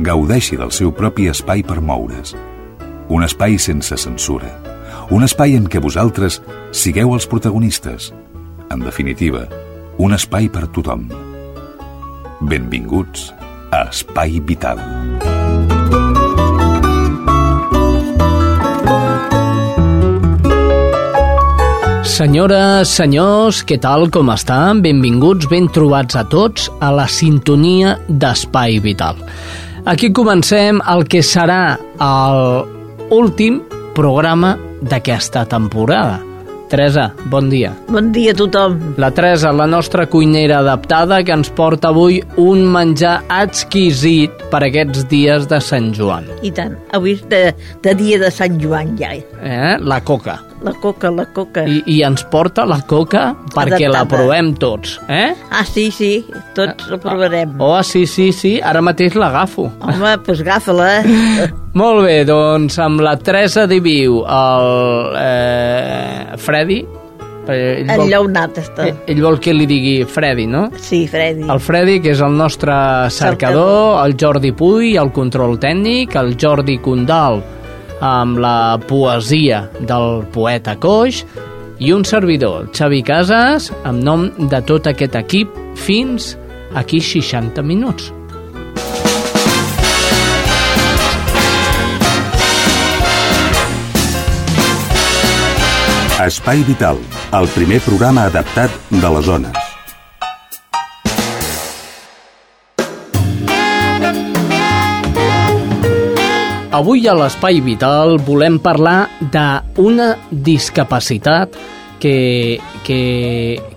gaudeixi del seu propi espai per moure's. Un espai sense censura. Un espai en què vosaltres sigueu els protagonistes. En definitiva, un espai per tothom. Benvinguts a Espai Vital. Senyores, senyors, què tal, com estan? Benvinguts, ben trobats a tots a la sintonia d'Espai Vital. Aquí comencem el que serà l'últim programa d'aquesta temporada. Teresa, bon dia. Bon dia a tothom. La Teresa, la nostra cuinera adaptada, que ens porta avui un menjar exquisit per aquests dies de Sant Joan. I tant. Avui és de, de dia de Sant Joan ja. Eh? La coca. La coca, la coca. I, I ens porta la coca perquè la Adaptada. provem tots. Eh? Ah, sí, sí, tots la provarem. Oh, sí, sí, sí, ara mateix l'agafo. Home, doncs agafa-la. eh? Molt bé, doncs amb la Teresa Diviu, el eh, Freddy... eh, Ell vol, Enllaunat està. ell, ell vol que li digui Freddy, no? Sí, Freddy. El Freddy, que és el nostre cercador, el Jordi Puy, el control tècnic, el Jordi Condal, amb la poesia del poeta Coix, i un servidor, Xavi Casas, amb nom de tot aquest equip, fins aquí 60 minuts. Espai Vital, el primer programa adaptat de les zones. Avui a l'Espai Vital volem parlar d'una discapacitat que, que,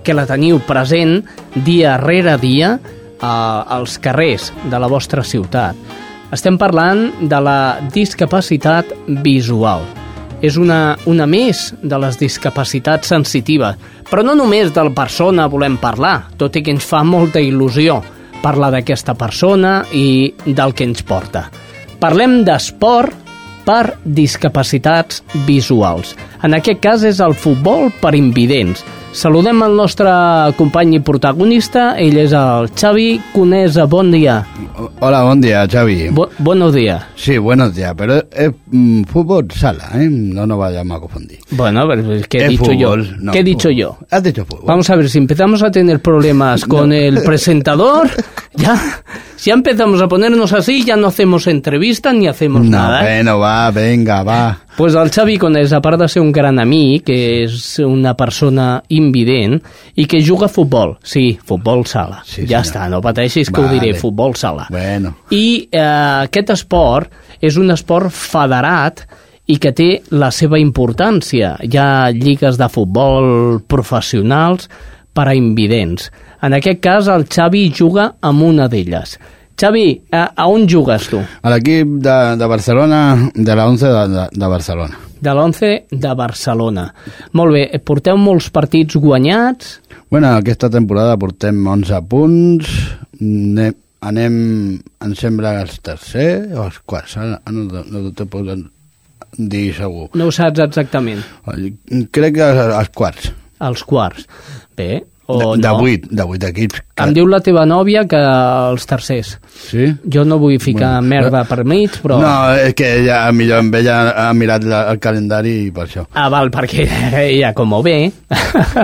que la teniu present dia rere dia a, als carrers de la vostra ciutat. Estem parlant de la discapacitat visual. És una, una més de les discapacitats sensitives, però no només de la persona volem parlar, tot i que ens fa molta il·lusió parlar d'aquesta persona i del que ens porta. Parlem d'esport per discapacitats visuals. En aquest cas és el futbol per invidents. Saludem el nostre company i protagonista, ell és el Xavi Conesa. Bon dia. Hola, buen día, Xavi. Bo buenos días. sí, buenos días, pero es mm, fútbol sala, ¿eh? No nos vayamos a confundir. Bueno, pero ¿qué he Es dicho fútbol, yo? no, ¿Qué he dicho fútbol. yo? Has dicho fútbol. Vamos a ver, si empezamos a tener problemas con el presentador, ya, si empezamos a ponernos así, ya no hacemos entrevistas ni hacemos No, nada. ¿eh? bueno, va, venga, va. Pues el Xavi Conés, a part de ser un gran amic, que és una persona invident i que juga a futbol. Sí, futbol sala. Sí, ja senyor. està, no pateixis que ho Vale. diré, futbol sala. Bueno. I eh, aquest esport és un esport federat i que té la seva importància. Hi ha lligues de futbol professionals per a invidents. En aquest cas, el Xavi juga amb una d'elles. Xavi, a, a on jugues tu? A l'equip de, de Barcelona, de la 11 de, de, de Barcelona. de l'11 de Barcelona. Molt bé, porteu molts partits guanyats, Bueno, aquesta temporada portem 11 punts, anem, anem em sembla, als tercer o als quarts, no, no, no te puc dir segur. no ho saps exactament, Crec que als quarts. als quarts. Bé, o de, de, no. 8, de 8 equips. Em diu la teva nòvia que els tercers. Sí? Jo no vull ficar Bueno, merda per mig, però... No, és que ella, millor amb ella ha mirat la, el calendari i per això. Ah, val, perquè ella com ho ve...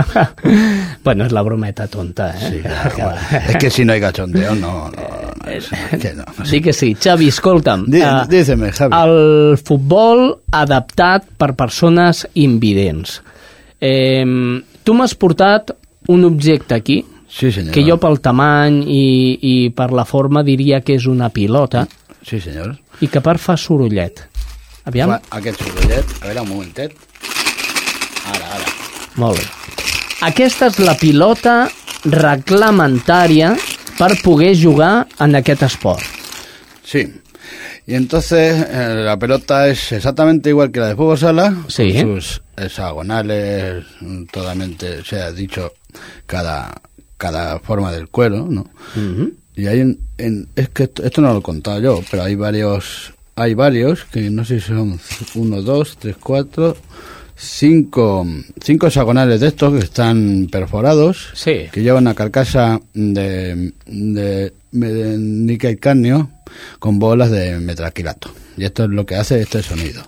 bueno, és la brometa tonta, eh? Sí, claro, es que si no hay cachondeo, no, no, no, es que no. no sé. Sí que sí. Xavi, escolta'm. Eh, díceme, Javi. El futbol adaptat per persones invidents. Eh, tu m'has portat un objecte aquí, Sí, que jo pel tamany i, i per la forma diria que és una pilota Sí, senyor. i que part fa sorollet. Aviam? Fa aquest sorollet, a veure, un momentet. Ara, ara. Molt bé. Aquesta és la pilota reglamentària per poder jugar en aquest esport. Sí. Y entonces eh, la pelota es exactamente igual que la de fútbol sala, Sí. sus hexagonales, totalmente, se ha dicho, cada, cada forma del cuero, ¿no? Y hay en, en- es que esto, esto no lo he contado yo, pero hay varios, hay varios, que no sé si son uno, dos, tres, cuatro, cinco, cinco hexagonales de estos que están perforados, Sí. que llevan una carcasa de, de, de níquel cadmio con bolas de metraquilato. Y esto es lo que hace este sonido.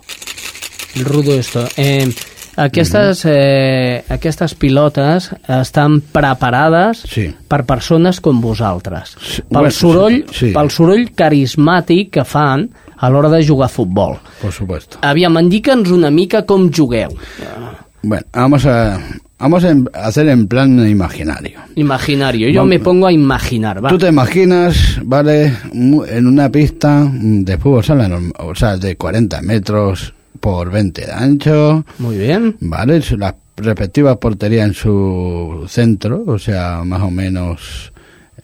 Rudo esto. Eh, aquestes, eh, aquestes pilotes estan preparades Sí. per persones com vosaltres. Sí, Pel, soroll, sí, pel soroll carismàtic que fan a l'hora de jugar a futbol. Por supuesto. Aviam, indica'ns una mica com jugueu. Bueno, vamos a, vamos a hacer en plan imaginario. Imaginario. Yo Vamos. me pongo a imaginar. Va. Tú te imaginas, vale, en una pista de fútbol sala, o sea, de 40 metros por 20 de ancho, Muy bien. vale, las respectivas porterías en su centro, o sea, más o menos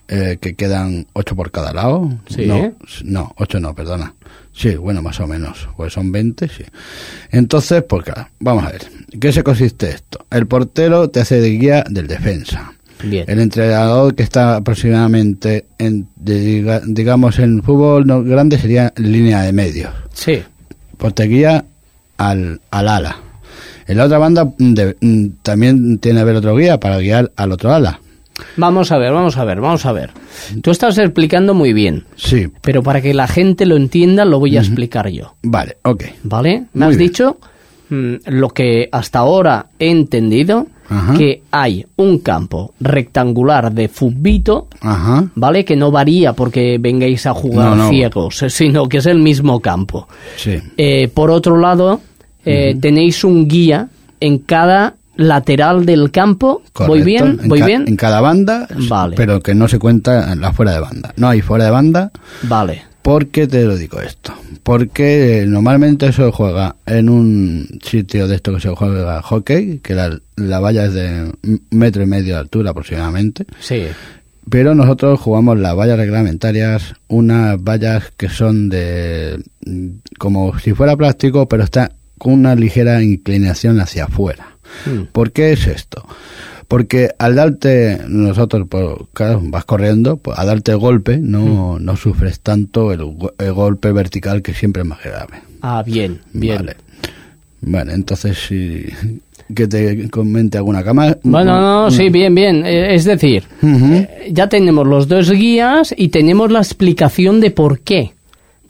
eh, que quedan 8 por cada lado. Sí. No, no, 8 no, perdona. Sí, bueno, más o menos, pues son 20, sí. Entonces, pues claro, vamos a ver, ¿qué se consiste esto? El portero te hace de guía del defensa. Bien. El entrenador que está aproximadamente, en, de- digamos, en fútbol no, grande sería línea de medios. Sí. Pues te guía al, al ala. En la otra banda mm, de- mm, también tiene que haber otro guía para guiar al otro ala. Vamos a ver, vamos a ver, vamos a ver. Tú estás explicando muy bien, Sí, pero para que la gente lo entienda lo voy a explicar yo. vale, ok. ¿Vale? Me Muy has bien. dicho mm, lo que hasta ahora he entendido, Ajá. que hay un campo rectangular de futbito, Ajá. ¿vale? Que no varía porque vengáis a jugar No, no. ciegos, sino que es el mismo campo. Sí. Eh, por otro lado, eh, tenéis un guía en cada lateral del campo. ¿Voy Correcto. bien? En ¿Voy bien? En cada banda, Vale. pero que no se cuenta en la fuera de banda. No hay fuera de banda Vale. ¿Por qué te lo digo esto? Porque eh, normalmente eso se juega en un sitio de esto que se juega hockey, que la, la valla es de metro y medio de altura aproximadamente, Sí. pero nosotros jugamos las vallas reglamentarias, unas vallas que son de como si fuera plástico, pero está con una ligera inclinación hacia afuera. Mm. ¿Por qué es esto? Porque al darte, nosotros, pues, claro, vas corriendo, pues, a darte golpe, no, no sufres tanto el, go- el golpe vertical que siempre es más grave. Ah, bien, bien. Vale. Vale, entonces, si, que te comente alguna cama. Bueno, no, sí, bien, bien. Eh, es decir, eh, ya tenemos los dos guías y tenemos la explicación de por qué.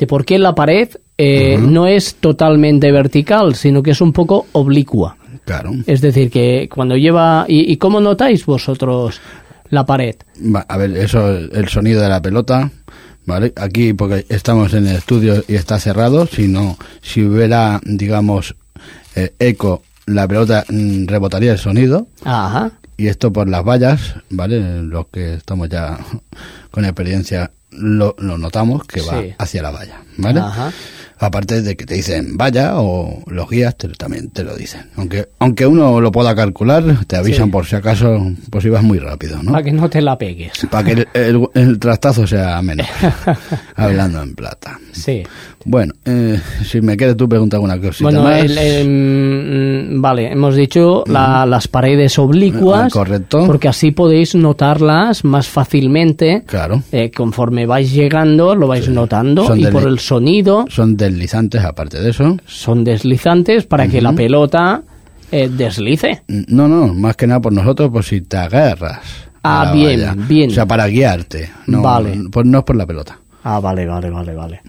De por qué la pared eh, no es totalmente vertical, sino que es un poco oblicua. Claro. Es decir, que cuando lleva... ¿Y, y cómo notáis vosotros la pared? Va, a ver, eso, el sonido de la pelota, ¿vale? Aquí, porque estamos en el estudio y está cerrado, si no, si hubiera, digamos, eh, eco, la pelota mm, rebotaría el sonido. Ajá. Y esto por las vallas, ¿vale? Los que estamos ya con experiencia lo, lo notamos que va Sí. hacia la valla, ¿vale? Ajá. Aparte de que te dicen valla o los guías te, lo- también te lo dicen. Aunque aunque uno lo pueda calcular, te avisan Sí. por si acaso, por si vas muy rápido, ¿no? Para que no te la pegues. Para que el, el- el trastazo sea menor. Hablando en plata. Sí. Bueno, eh, si me quieres tú preguntar alguna cosita Bueno, más. el- el, mm, vale, hemos dicho la- las paredes oblicuas. Correcto. Porque así podéis notarlas más fácilmente. Claro. Eh, conforme vais llegando, lo vais notando. Son y del- por el sonido, Son deslizantes aparte de eso. son deslizantes para que la pelota eh, deslice. No, no, más que nada por nosotros, por si te agarras. Ah, bien, valla. bien. O sea, para guiarte. No, Vale. Pues no es por la pelota. Ah, vale, vale, vale, vale.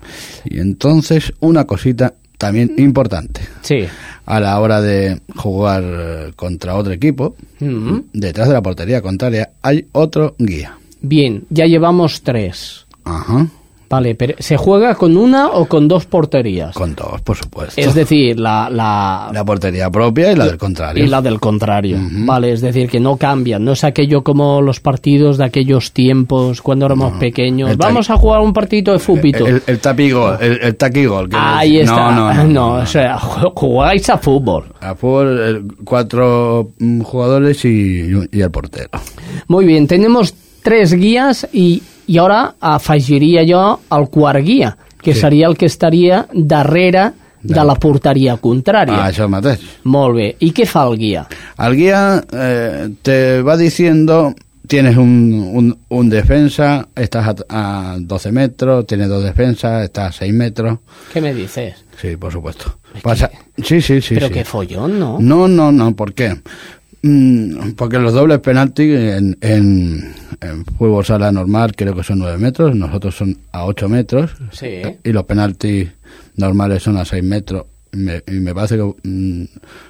Y entonces, una cosita también importante. Sí. A la hora de jugar contra otro equipo, Mm. detrás de la portería contraria hay otro guía. Bien, ya llevamos tres. Ajá. Vale, pero ¿se juega con una o con dos porterías? Con dos, por supuesto. Es decir, la, la, la portería propia y la del contrario. y la del contrario. Vale, es decir, que no cambian. No es aquello como los partidos de aquellos tiempos cuando éramos pequeños. Vamos a jugar un partido de fútbol. El, el tapigol, el, el taquigol. que Ahí le- está. No, no, no. o sea, ju- jugáis a fútbol. A fútbol, cuatro mm, jugadores y, y el portero. Muy bien, tenemos tres guías y, y ahora afegiria jo el quart guia, que Sí. seria el que estaria darrere de De- la porteria contrària. Ah, això mateix. Molt bé. I què fa el guia? Al guía eh, te va diciendo, tienes un, un, un defensa, estás a, a 12 metros, tienes dos defensas, estás a 6 metros. Què me dices? Sí, por supuesto. Pasa... Sí, sí, sí. Pero sí. qué follón, ¿no? No, no, no, ¿por qué? Mm, Porque los dobles penaltis en, en, en fútbol sala normal creo que son 9 metros, nosotros son a 8 metros Sí. y los penaltis normales son a 6 metros y me, y me parece que mm,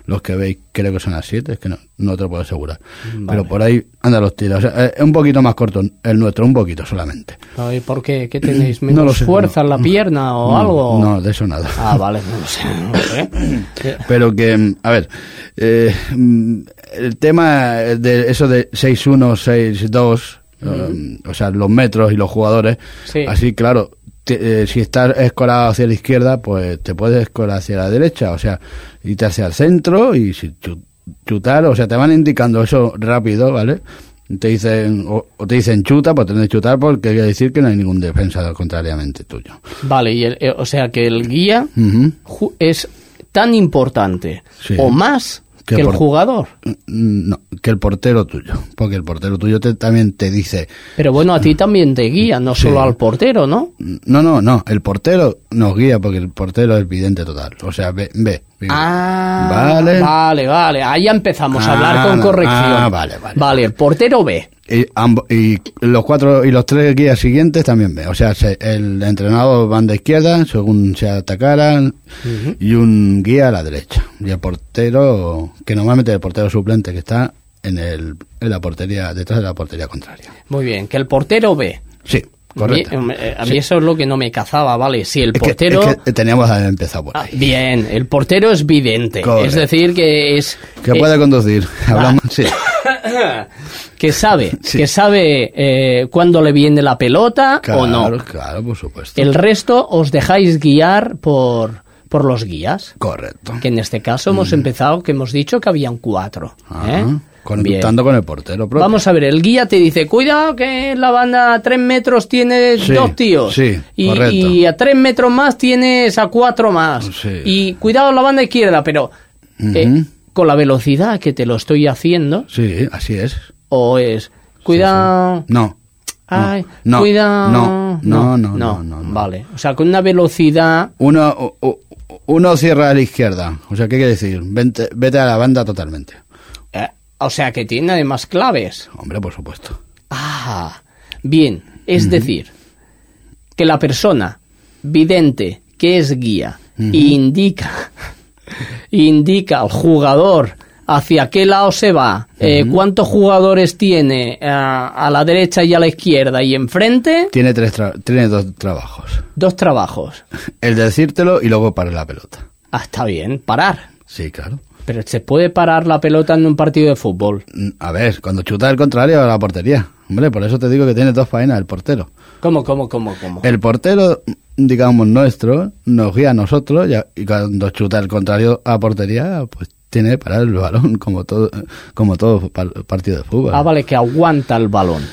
los que veis creo que son a 7, es que no, no te lo puedo asegurar. Vale. Pero por ahí anda los tiros. O sea, es un poquito más corto el nuestro, un poquito solamente. Ay, ¿Por qué? ¿Qué tenéis? ¿Menos No lo sé, fuerza no. en la pierna o No, algo? No, de eso nada. Ah, vale, no lo sé. no lo sé. Pero que, mm, a ver, eh, el tema de eso de 6-1, 6-2, eh, o sea, los metros y los jugadores, Sí. así, claro, te- eh, si estás escorado hacia la izquierda, pues te puedes escorar hacia la derecha, o sea, irte hacia el centro y si chu- chutar, o sea, te van indicando eso rápido, ¿vale? Te dicen, o, o te dicen chuta, pues tienes que chutar porque quiere decir que no hay ningún defensa contrariamente tuyo. Vale, y el- eh, o sea que el guía es tan importante Sí. o más Que que el por- jugador. Mm, No, que el portero tuyo, porque el portero tuyo te- también te dice, Pero bueno, a ti también te guía, no Sí. solo al portero, ¿no? no, no, no, el portero nos guía porque el portero es vidente total, o sea, ve, ve. Ah, Vale. vale, vale. Ahí ya empezamos a Ah, hablar con no. corrección. Ah, vale, vale. Vale, el portero ve. Y, ambo- y los cuatro y los tres guías siguientes también ve, o sea, se- el entrenador van de izquierda según se atacaran y un guía a la derecha y el portero, que normalmente el portero suplente que está en, el, en la portería, detrás de la portería contraria. Muy bien, que el portero ve. Sí, correcto. A mí, eh, a mí Sí. eso es lo que no me cazaba, ¿vale? Si el Es que- portero... es que teníamos que haber empezado por Ah, ahí. bien, el portero es vidente. Correcto. Es decir, que es... Que eh, puede conducir. Hablamos, sí. que sabe, Sí. que sabe eh, cuándo le viene la pelota o no. Claro, claro, por supuesto. El resto os dejáis guiar por, por los guías. Correcto. Que en este caso hemos empezado, que hemos dicho que habían cuatro. Ajá. ¿Eh? Conectando con el portero propio. Vamos a ver, el guía te dice, cuidado que la banda a tres metros tienes Sí, dos tíos. sí, y, correcto. y a tres metros más tienes a cuatro más. Sí. Y cuidado la banda izquierda, pero eh, con la velocidad que te lo estoy haciendo, Sí, así es. o es, cuidado... No. Ay, no, cuidado. no, no, no, no. Vale, o sea, con una velocidad... Uno, uno cierra a la izquierda. O sea, ¿qué quiere decir? Vente- vete a la banda totalmente. O sea, que tiene además claves. Hombre, por supuesto. Ah, bien, es decir, que la persona vidente que es guía indica, indica al jugador hacia qué lado se va, eh, cuántos jugadores tiene eh, a la derecha y a la izquierda y enfrente, Tiene, tres tra- tiene dos trabajos. dos trabajos. El de decírtelo y luego para la pelota. Ah, está bien, parar. Sí, claro. Pero se puede parar la pelota en un partido de fútbol. Mm, A ver, cuando chuta el contrario a la portería. Hombre, por eso te digo que tiene dos faenas el portero. ¿Cómo, cómo, cómo, cómo? El portero, digamos, nuestro, nos guía a nosotros y cuando chuta el contrario a portería, pues tiene que parar el balón como todo, como todo par- partido de fútbol. Ah, vale, que aguanta el balón.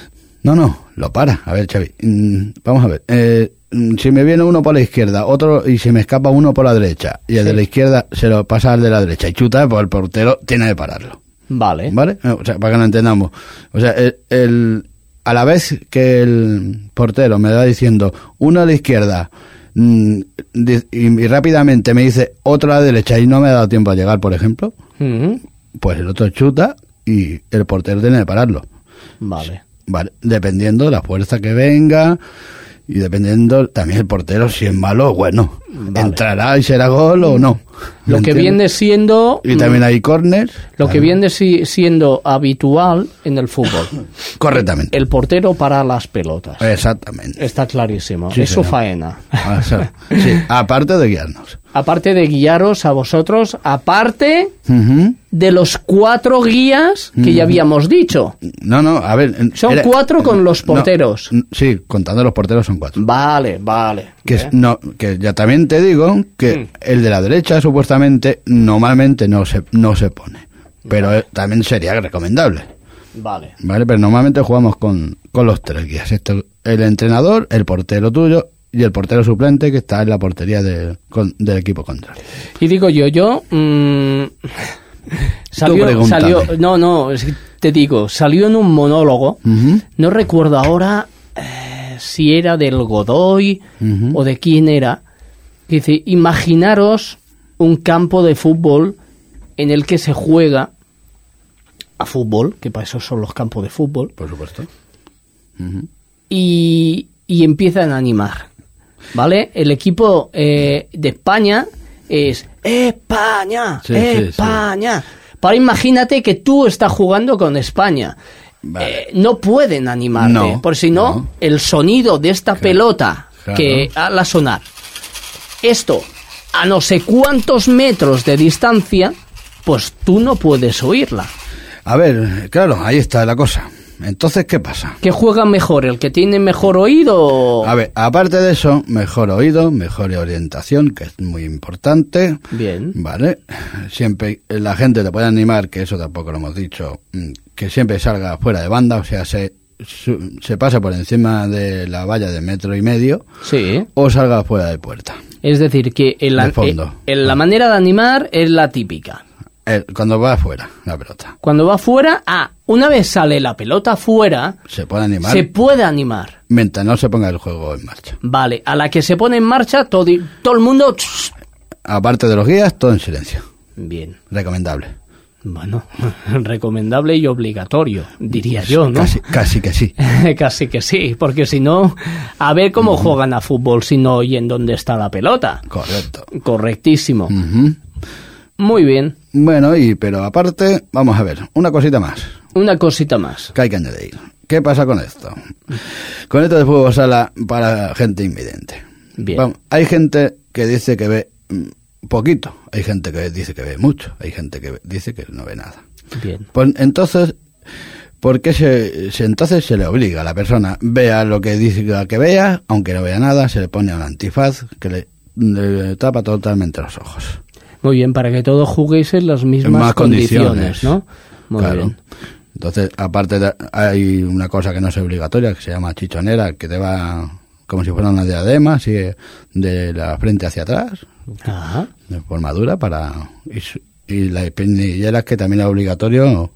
No, no, lo para. A ver, Xavi, mm, vamos a ver. Eh, si me viene uno por la izquierda, otro y se me escapa uno por la derecha y el de la izquierda se lo pasa al de la derecha y chuta, pues el portero tiene que pararlo. Vale. ¿Vale? Eh, O sea, para que lo entendamos. O sea, el, el- a la vez que el portero me va diciendo uno a la izquierda mm, y, y rápidamente me dice otro a la derecha y no me ha dado tiempo a llegar, por ejemplo, pues el otro chuta y el portero tiene que pararlo. Vale. Vale, dependiendo de la fuerza que venga y dependiendo también el portero si es malo o bueno. Vale. Entrará y será gol o no. ¿Me Lo que viene siendo... Y también hay corners. Lo que viene si- siendo habitual en el fútbol. Correctamente. El portero para las pelotas. Exactamente. Está clarísimo. Sí, es su señor. faena. O sea, sí, aparte de guiarnos. Aparte de guiaros a vosotros, aparte de los cuatro guías que ya habíamos dicho. No, no, a ver. Son cuatro con los porteros. sí, contando los porteros son cuatro. Vale, vale. Que, ¿Eh? no, que ya también te digo que Mm. el de la derecha supuestamente normalmente no se, no se pone. Pero eh, también sería recomendable. Vale. ¿Vale? Pero normalmente jugamos con, con los tres guías. Esto, el entrenador, el portero tuyo y el portero suplente que está en la portería del, con- del equipo contrario. Y digo yo, yo... mm, salió, salió, no, no, es que te digo, salió en un monólogo, no recuerdo ahora eh, si era del Godoy o de quién era, que dice, imaginaros un campo de fútbol en el que se juega a fútbol, que para eso son los campos de fútbol, Por supuesto. y, y empiezan a animar. ¿Vale? El equipo eh, de España es España, Sí, sí, sí. España. Para imagínate que tú estás jugando con España. Vale. Eh, no pueden animarte, No, por si no, el sonido de esta pelota claro. que la sonar, esto a no sé cuántos metros de distancia, pues tú no puedes oírla. A ver, claro, ahí está la cosa. Entonces, ¿qué pasa? ¿Qué juega mejor? ¿El que tiene mejor oído? A ver, aparte de eso, mejor oído, mejor orientación, que es muy importante. Bien. Vale, siempre la gente te puede animar, que eso tampoco lo hemos dicho, mm, que siempre salga fuera de banda, o sea, se, su- se pasa por encima de la valla de metro y medio Sí. o salga fuera de puerta. Es decir, que en la, fondo. eh, en la manera de animar es la típica. Cuando va afuera la pelota, Cuando va fuera, ah, una vez sale la pelota fuera, se puede animar se puede animar. mientras no se ponga el juego en marcha. Vale, a la que se pone en marcha, todo, todo el mundo... Aparte de los guías, todo en silencio. Bien. Recomendable. Bueno, recomendable y obligatorio, diría yo, ¿no? Casi, casi que sí. Casi que sí, porque si no, a ver cómo juegan a fútbol si no oyen dónde está la pelota. Correcto. Correctísimo. Muy bien. Bueno, y pero aparte, vamos a ver, una cosita más Una cosita más. que hay que añadir. ¿Qué pasa con esto? Con esto de fútbol sala para gente invidente. Bien. Vamos, hay gente que dice que ve poquito, hay gente que dice que ve mucho, hay gente que dice que no ve nada. Bien. Pues entonces, ¿por qué se, se- entonces se le obliga a la persona? Vea lo que dice que vea, aunque no vea nada, se le pone un antifaz que le, le tapa totalmente los ojos. Muy bien, para que todos juguéis en las mismas condiciones, condiciones, ¿no? Muy Claro. bien. Entonces, aparte de- hay una cosa que no es obligatoria, que se llama chichonera, que te va como si fuera una diadema, así de la frente hacia atrás, Ajá. de forma dura, para y, y las espinilleras que también es obligatorio,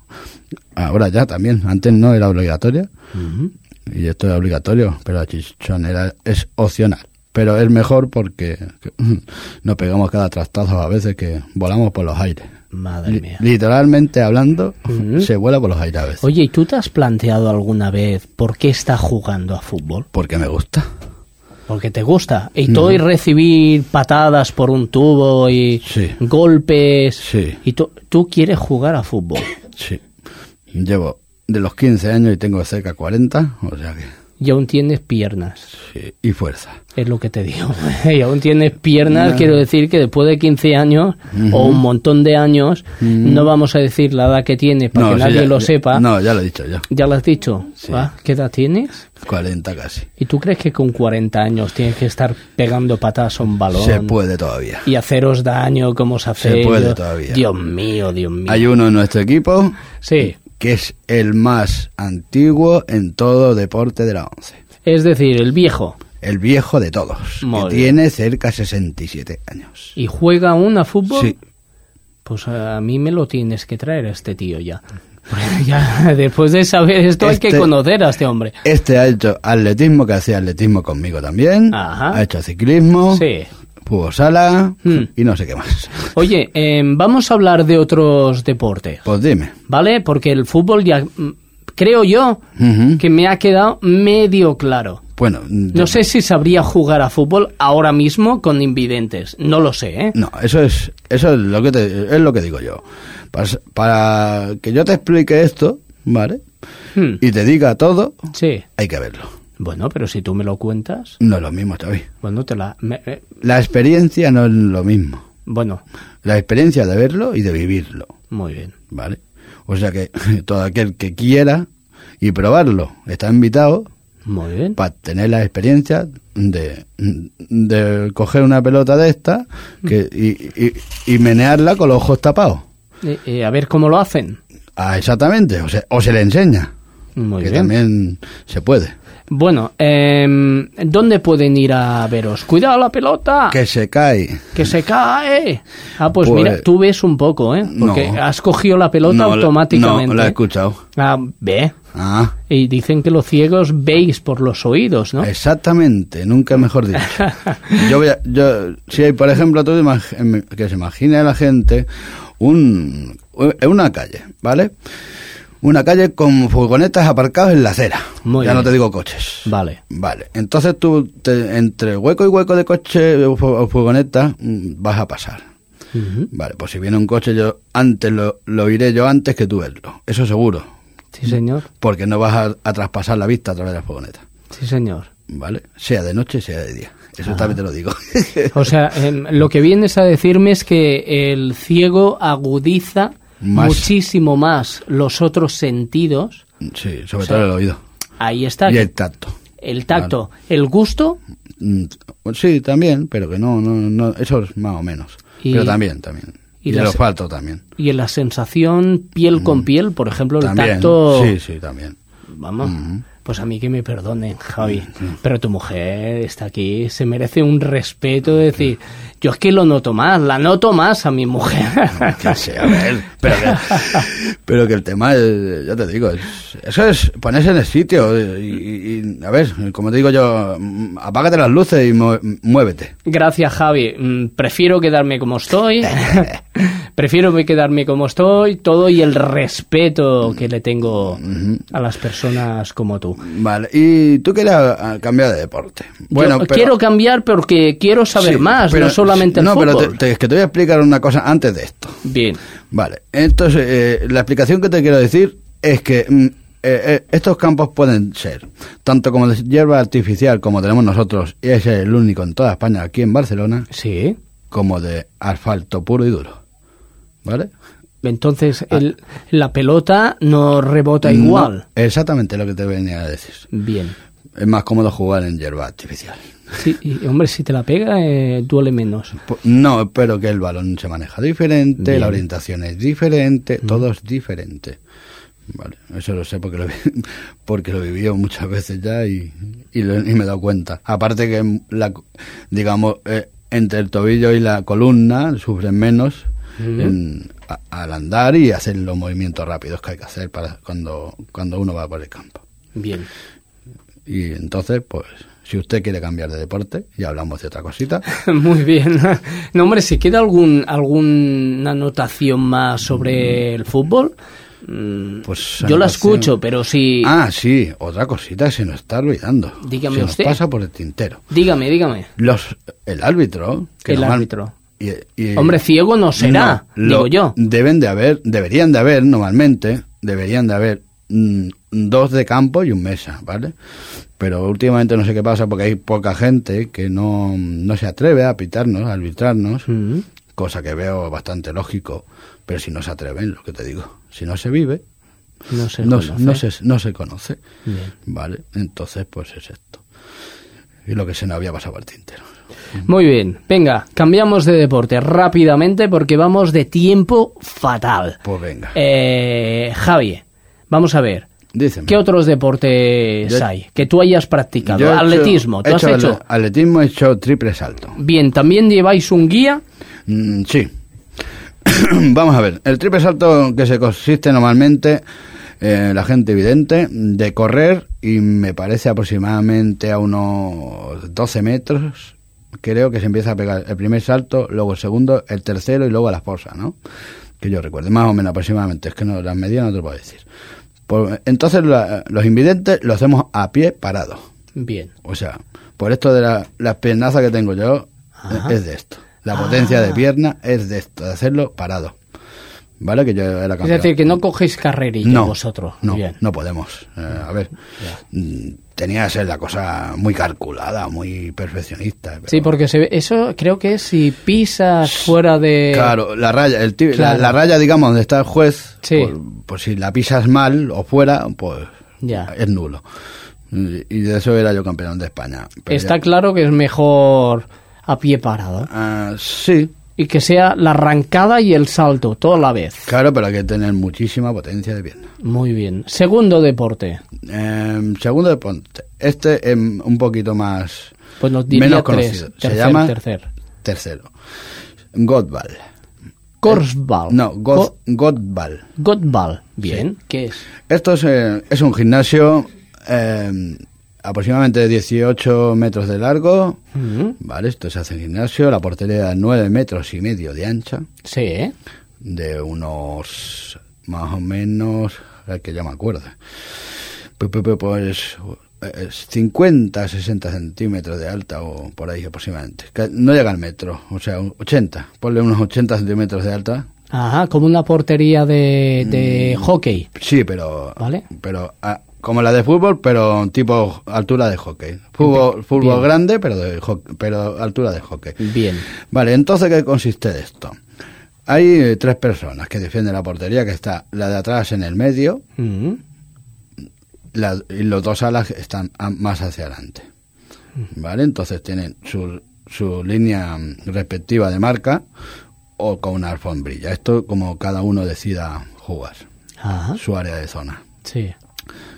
ahora ya también, antes no era obligatoria, Ujú. y esto es obligatorio, pero la chichonera es opcional. Pero es mejor porque que, nos pegamos cada trastazo a veces que volamos por los aires. Madre mía. literalmente hablando, se vuela por los aires a veces. Oye, ¿y tú te has planteado alguna vez por qué estás jugando a fútbol? Porque me gusta. Porque te gusta. Y todo y recibir patadas por un tubo y Sí. golpes. Sí. Y tú, tú quieres jugar a fútbol. Sí. Llevo de los 15 años y tengo cerca 40, o sea que... Y aún tienes piernas. Sí. Y fuerza. Es lo que te digo. y aún tienes piernas, No. quiero decir que después de 15 años o un montón de años, no vamos a decir la edad que tienes para que nadie ya- lo ya- sepa. No, ya lo he dicho yo. ¿Ya lo has dicho? Sí. ¿Va? ¿Qué edad tienes? 40 casi. ¿Y tú crees que con 40 años tienes que estar pegando patas a un balón? Se puede todavía. Y haceros daño como se hace. Se puede todavía. Dios mío, Dios mío. Hay uno en nuestro equipo Sí. Que es el más antiguo en todo deporte de la ONCE. Es decir, el viejo. El viejo de todos, Muy que bien. tiene cerca de 67 años. ¿Y juega aún a fútbol? Sí. Pues a mí me lo tienes que traer a este tío ya. Ya después de saber esto hay que Este- conocer a este hombre. Este ha hecho atletismo, que hacía atletismo conmigo también. Ajá. Ha hecho ciclismo, Sí. Fútbol sala Hmm. y no sé qué más. Oye, em, vamos a hablar de otros deportes, Pues dime. ¿vale? Porque el fútbol ya mm, creo yo que me ha quedado medio claro. Bueno, No sé si sabría jugar a fútbol ahora mismo con invidentes. No lo sé, ¿eh? No, eso es, eso es lo que te- es lo que digo yo. Para, para que yo te explique esto, ¿vale? Hmm, Y te diga todo, Sí. hay que verlo. Bueno, pero si tú me lo cuentas, No es lo mismo, Xavi. bueno, te la... me- eh, La experiencia no es lo mismo. bueno, La experiencia de verlo y de vivirlo, muy bien. ¿vale? O sea que todo aquel que quiera y probarlo está invitado Muy bien. para tener la experiencia de, de coger una pelota de esta que, y, y- y menearla con los ojos tapados. Eh, a ver cómo lo hacen. Ah, exactamente, o, se- o se le enseña, Muy que bien. también se puede. Bueno, em, ¿dónde pueden ir a veros? Cuidado la pelota. Que se cae. Que se cae. Ah, pues, Pues- mira, tú ves un poco, ¿eh? Porque No. has cogido la pelota No, automáticamente. No, la he escuchado. Ah, ve. Ah, Y dicen que los ciegos veis por los oídos, ¿no? exactamente, nunca mejor dicho. Yo voy a- yo, si hay, por ejemplo, imag- em, que se imagine la gente un, en una calle, ¿vale? Una calle con furgonetas aparcados en la acera. Muy ya no te digo coches. Vale. Vale, entonces tú te- entre hueco y hueco de coche o fu- o furgoneta mm, vas a pasar. Vale, pues si viene un coche yo antes lo, lo iré yo antes que tú verlo, eso seguro, Sí, señor. porque no vas a, a traspasar la vista a través de la furgoneta, Sí, señor. ¿vale? Sea de noche, sea de día. Eso también te lo digo. O sea, em, lo que vienes a decirme es que el ciego agudiza Más. muchísimo más los otros sentidos. sí, sobre O sea, todo el oído. Ahí está. Y el tacto. el tacto, el gusto Mm, Sí, también, pero que no, no, no, eso es más o menos. Y- pero también, también. y Y, el olfato también. y en la sensación piel con piel, por ejemplo, el Mm. También, tacto. sí, sí, también. Vamos, pues a mí que me perdonen, Javi, pero tu mujer está aquí, se merece un respeto de decir, yo es que lo noto más, la noto más a mi mujer. A ver, pero que, pero que el tema, es, ya te digo, es- eso es ponerse en el sitio y, y- a ver, como te digo yo, mm, apágate las luces y mu- muévete. Gracias, Javi. Mm, Prefiero quedarme como estoy. Prefiero me quedarme como estoy, todo y el respeto que le tengo a las personas como tú. Vale, y tú quieres ah, cambiar de deporte. Bueno, Yo pero- quiero cambiar porque quiero saber sí, más, pero- no solamente el No, fútbol. pero te- te- es que te voy a explicar una cosa antes de esto. Bien, Vale, entonces eh, la explicación que te quiero decir es que mm, eh, eh, estos campos pueden ser tanto como de hierba artificial como tenemos nosotros, y ese es el único en toda España, aquí en Barcelona, sí. como de asfalto puro y duro. ¿Vale? Entonces el- la pelota no rebota No, igual. exactamente lo que te venía a decir. Bien. Es más cómodo jugar en hierba artificial. Sí, y, hombre, si te la pega, eh, duele menos. Pu- No, pero que el balón se maneja diferente, Bien. la orientación es diferente, todo es diferente. Vale, eso lo sé porque lo, porque lo he vivido muchas veces ya y, y, lo- y me he dado cuenta. Aparte que, la, digamos, eh, entre el tobillo y la columna sufren menos en- a- al andar y hacer los movimientos rápidos que hay que hacer para cuando, cuando uno va por el campo. Bien. Y entonces, pues, si usted quiere cambiar de deporte, y hablamos de otra cosita, Muy bien. No, hombre, si queda algún alguna anotación más sobre el fútbol, mm, Pues, yo la escucho, pero si... Ah, sí, otra cosita que se nos está olvidando. Dígame se nos usted. pasa por el tintero. Dígame, dígame. Los, el árbitro. El normal- árbitro. Y- y- Hombre, ciego no será, No, digo yo. Deben de haber, deberían de haber, normalmente, deberían de haber mm, dos de campo y un mesa, ¿vale? Pero últimamente no sé qué pasa porque hay poca gente que no, no se atreve a pitarnos, a arbitrarnos, cosa que veo bastante lógico, pero si no se atreven, lo que te digo, si no se vive, No se no, conoce. no se, no se conoce. Bien. Vale, entonces pues es esto. Y lo que se nos había pasado al tintero. Muy bien, venga, cambiamos de deporte rápidamente porque vamos de tiempo fatal. Pues venga. Eh, Javi, vamos a ver. Díceme. ¿Qué otros deportes Yo- hay que tú hayas practicado? He hecho- Atletismo, ¿tú he has hecho Atletismo he hecho triple salto. Bien, ¿también lleváis un guía? Mm, sí. Vamos a ver. El triple salto que se consiste normalmente, eh, la gente evidente, de correr y me parece aproximadamente a unos 12 metros. Creo que se empieza a pegar el primer salto, luego el segundo, el tercero y luego a la esposa, ¿no? Que yo recuerde, más o menos aproximadamente. Es que no, las medidas no te lo puedo decir. Por- entonces la- los invidentes lo hacemos a pie parado. Bien. O sea, por esto de la, las piernazas que tengo yo, Ajá. es de esto. La potencia Ah. de pierna es de esto, de hacerlo parado. ¿Vale? Que yo era Es campeón. decir, que no cogéis carrerilla no, vosotros. No, Bien. no podemos. Eh, a ver, mm, tenía que ser la cosa muy calculada, muy perfeccionista. pero- Sí, porque se ve- eso creo que es si pisas fuera de... Claro, la raya, el ti- la- Claro. la, raya, digamos, donde está el juez, Sí. pues, pues si la pisas mal o fuera, pues Ya. es nulo. Y de eso era yo campeón de España. Pero Está ya- claro que es mejor a pie parado. Ah, sí, Y que sea la arrancada y el salto, toda la vez. Claro, pero hay que tener muchísima potencia de pierna. Muy bien. Segundo deporte. Eh, segundo deporte, Este es un poquito más... Pues nos diría menos tres. conocido. Tercer, Se llama tercer. tercero. Godball. Korsball. No, God, Godball. Godball. Bien. ¿Qué es? Esto es, eh, es un gimnasio eh, aproximadamente de 18 metros de largo. Ujú. Vale, esto se hace en gimnasio. La portería de 9 metros y medio de ancha. Sí, ¿eh? De unos más o menos, eh, que ya me acuerdo. Pu- pu- pu- Pues eh, es 50, 60 centímetros de alta o por ahí aproximadamente. No llega al metro, o sea, un 80. Ponle unos 80 centímetros de alta. Ajá, como una portería de, de hockey. Sí, pero Vale. pero ah, como la de fútbol, pero tipo altura de hockey. Fútbol, fútbol grande, pero de hockey, pero altura de hockey. Bien. Vale, entonces ¿qué consiste esto? Hay eh, tres personas que defienden la portería, que está la de atrás en el medio, Ujú. la- y los dos alas están más hacia adelante. ¿Vale? Entonces tienen su, su línea mm, respectiva de marca o con una alfombrilla. Esto como cada uno decida jugar, Ajá. su área de zona. Sí.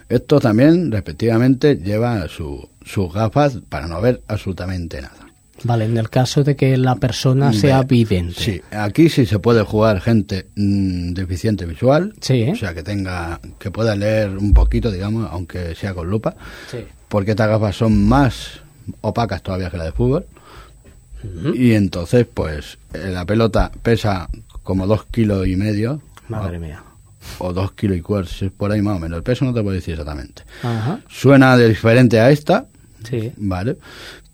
Esto también, respectivamente, lleva su- sus gafas para no ver absolutamente nada. Vale, en el caso de que la persona sea Ve- vidente. Sí, aquí sí se puede jugar gente mm, deficiente visual, Sí, ¿eh? o sea, que tenga, que pueda leer un poquito, digamos, aunque sea con lupa, Sí. porque estas gafas son más opacas todavía que la de fútbol. Y entonces, pues, eh, la pelota pesa como dos kilos y medio, Madre mía. O dos kilos y cuarto, si es por ahí más o menos. El peso no te puedo decir exactamente. Ajá. Suena de diferente a esta, Sí. ¿vale?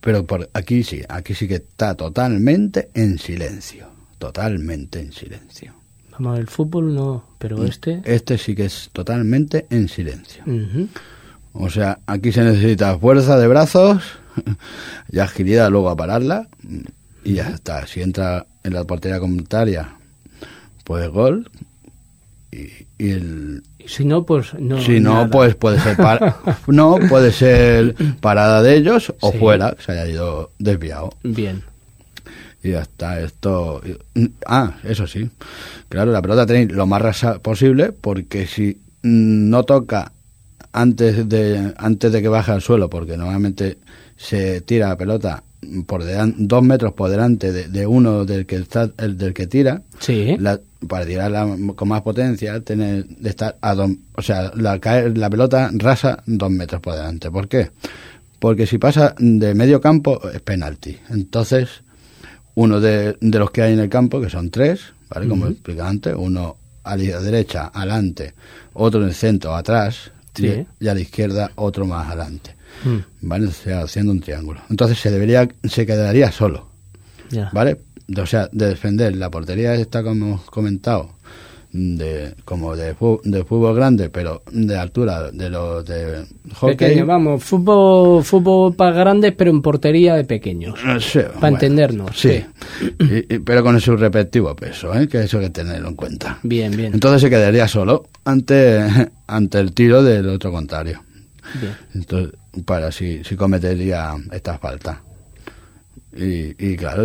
Pero por aquí sí, aquí sí que está totalmente en silencio. Totalmente en silencio. Vamos, el fútbol no, pero este... Este sí que es totalmente en silencio. O sea, aquí se necesita fuerza de brazos y agilidad luego a pararla y ya está. Si entra en la portería contraria, pues gol. Y, el, si no, pues no. si no, nada. pues puede ser no puede ser parada de ellos o Sí. fuera, que se haya ido desviado. Bien. Y ya está, esto... Ah, eso sí. Claro, la pelota tenéis lo más rasa posible porque si no toca antes de antes de que baje al suelo, porque normalmente se tira la pelota por delan- dos metros por delante de, de uno del que está el del que tira, Sí. la- para tirarla con más potencia, tener de estar a dos, o sea, la, la pelota rasa dos metros por delante. ¿Por qué? Porque si pasa de medio campo es penalti. Entonces, uno de, de los que hay en el campo, que son tres, ¿vale? Como explicaba antes, uno a la derecha, adelante, otro en el centro, atrás, Sí. y, y a la izquierda otro más adelante. Mm, ¿Vale? O sea, haciendo un triángulo. Entonces se debería, se quedaría solo. ¿Vale? O sea, de defender la portería está como hemos comentado, de, como de, fútbol grande, pero de altura de los de hockey. Pequeño, vamos, fútbol, fútbol para grandes, pero en portería de pequeños. Sé, Para entendernos, Sí. Y- y- pero con su respectivo peso, ¿eh? que eso hay que tenerlo en cuenta. Bien, bien. Entonces se quedaría solo ante, ante el tiro del otro contrario. bien. Entonces, para si, si cometería esta falta. Y, y claro,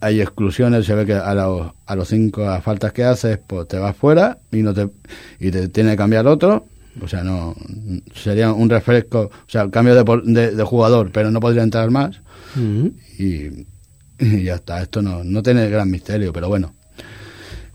hay exclusiones, se ve que a los, a los cinco faltas que haces, pues te vas fuera y no te y te tiene que cambiar otro. O sea, no sería un refresco, o sea, cambio de, de, de jugador, pero no podría entrar más. Y, y ya está, esto no, no tiene gran misterio, pero bueno,